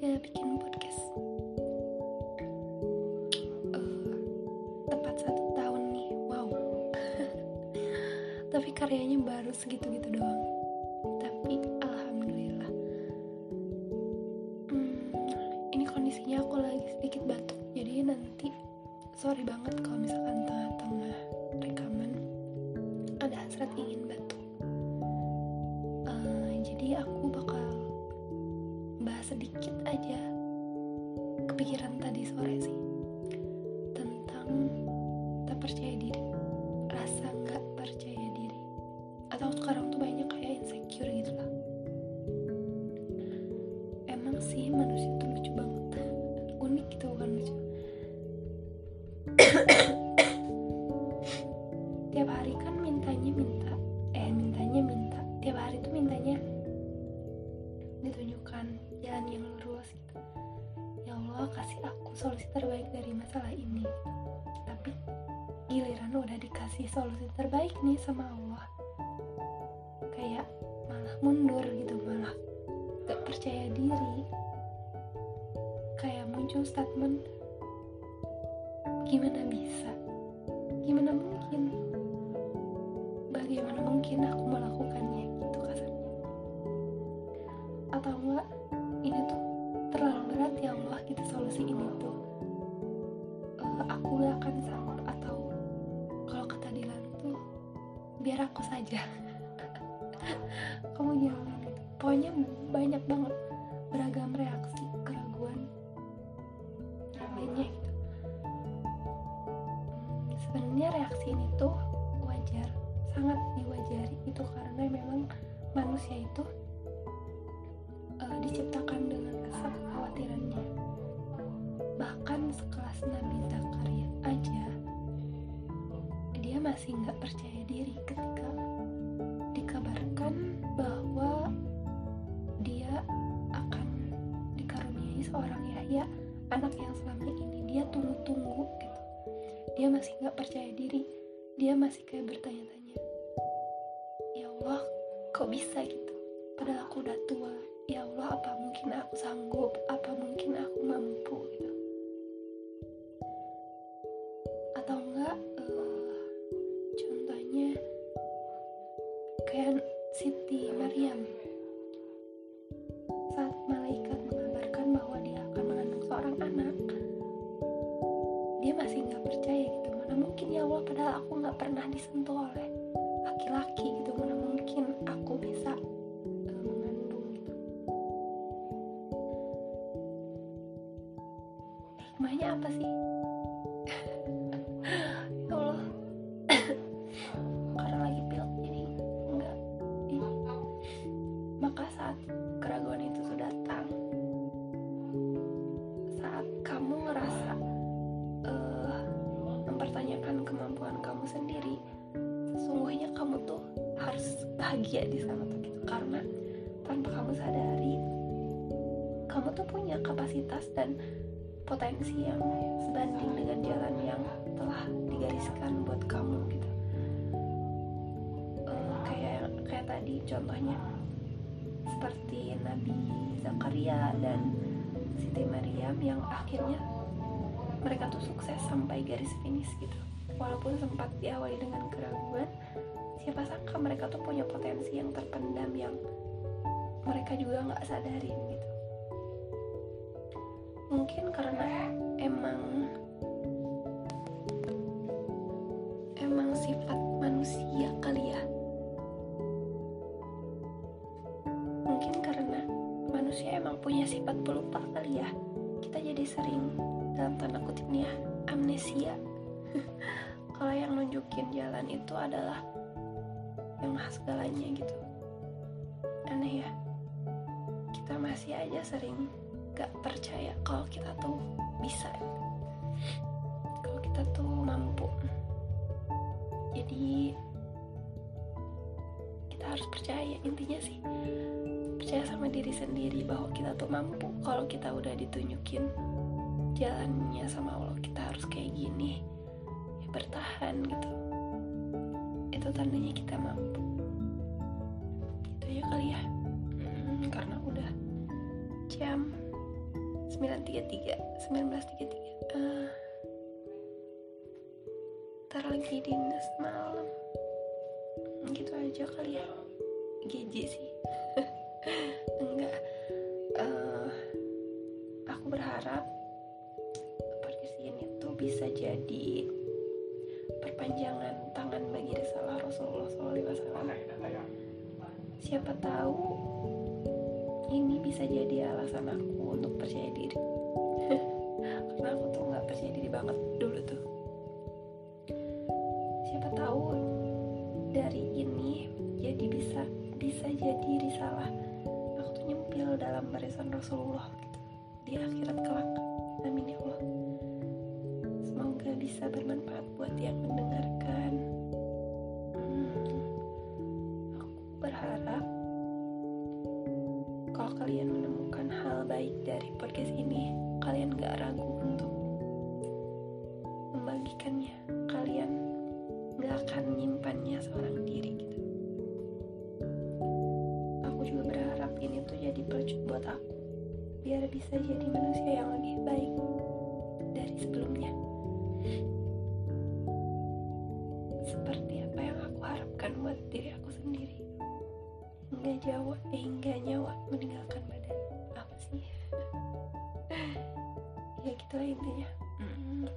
gak bikin podcast. Eh, tepat satu tahun nih wow. Tapi karyanya baru segitu-gitu doang. Tapi alhamdulillah. Hmm, ini kondisinya aku lagi sedikit batuk jadi nanti sorry banget kalau misalkan tengah-tengah rekaman ada hasrat ingin batuk. Uh, jadi aku sedikit aja kepikiran tadi sore sih. Tentang tak percaya diri rasa nggak percaya diri. Atau sekarang tuh banyak kayak insecure gitu lah solusi terbaik dari masalah ini. Tapi giliran udah dikasih solusi terbaik nih sama Allah. Kayak malah mundur gitu malah gak percaya diri. Kayak muncul statement gimana bisa? Gimana mungkin biar aku saja. Kamu jangan pokoknya banyak banget beragam reaksi keraguan. Lainnya gitu sebenarnya reaksi ini tuh wajar sangat diwajari itu karena memang manusia itu uh, diciptakan dengan rasa kekhawatirannya. Bahkan sekelas Nabi Zakaria aja dia masih nggak percaya diri ketika dikabarkan bahwa dia akan dikaruniai seorang Yahya anak yang selama ini dia tunggu-tunggu gitu. Dia masih nggak percaya diri. Dia masih kayak bertanya-tanya ya Allah kok bisa gitu? Padahal aku udah tua. Ya Allah apa mungkin aku sanggup seorang anak. Dia masih nggak percaya gitu. Mana mungkin ya Allah padahal aku nggak pernah disentuh oleh laki-laki gitu. Mana mungkin aku bisa eh, mengandung gitu. Hikmahnya apa sih bahagia di sana tuh gitu. Karena tanpa kamu sadari kamu tuh punya kapasitas dan potensi yang sebanding dengan jalan yang telah digariskan buat kamu gitu. Eh, kayak kayak tadi contohnya seperti Nabi Zakaria dan Siti Maryam yang akhirnya mereka tuh sukses sampai garis finish gitu walaupun sempat diawali dengan keraguan siapa sangka mereka tuh punya potensi yang terpendam yang mereka juga nggak sadarin gitu. Mungkin karena emang emang sifat manusia kali ya. Mungkin karena manusia emang punya sifat pelupa kali ya. Kita jadi sering dalam tanda kutip nih ya amnesia kalau yang nunjukin jalan itu adalah yang segalanya gitu. Aneh ya. Kita masih aja sering gak percaya kalau kita tuh bisa. Kalau kita tuh mampu. Jadi kita harus percaya intinya sih. Percaya sama diri sendiri bahwa kita tuh mampu. Kalau kita udah ditunjukin jalannya sama Allah kita harus kayak gini bertahan gitu. Itu tandanya kita mampu. Itu ya kali ya. Hmm, karena udah jam 9.33 19.33 uh, ntar lagi dinas malam. Gitu aja kali ya. GG sih. Enggak. Uh, aku berharap podcast ini tuh bisa jadi perpanjangan tangan bagi risalah Rasulullah SAW siapa tahu ini bisa jadi alasan aku untuk percaya diri. Karena aku tuh nggak percaya diri banget dulu tuh. Siapa tahu dari ini jadi bisa bisa jadi risalah aku tuh nyempil dalam barisan Rasulullah gitu di akhirat kelak. Amin ya Allah semoga bisa bermanfaat buat yang mendengarkan. Hmm, aku berharap kalau kalian menemukan hal baik dari podcast ini kalian gak ragu untuk membagikannya. Kalian gak akan menyimpannya seorang diri gitu. Aku juga berharap ini tuh jadi pelucut buat aku biar bisa jadi manusia yang lebih baik dari sebelumnya harapkan buat diri aku sendiri. Hingga jawa eh, hingga nyawa meninggalkan badan. Apa sih? Ya gitulah intinya. Hmm.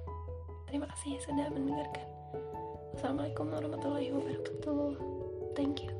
terima kasih sudah mendengarkan. Assalamualaikum warahmatullahi wabarakatuh. Thank you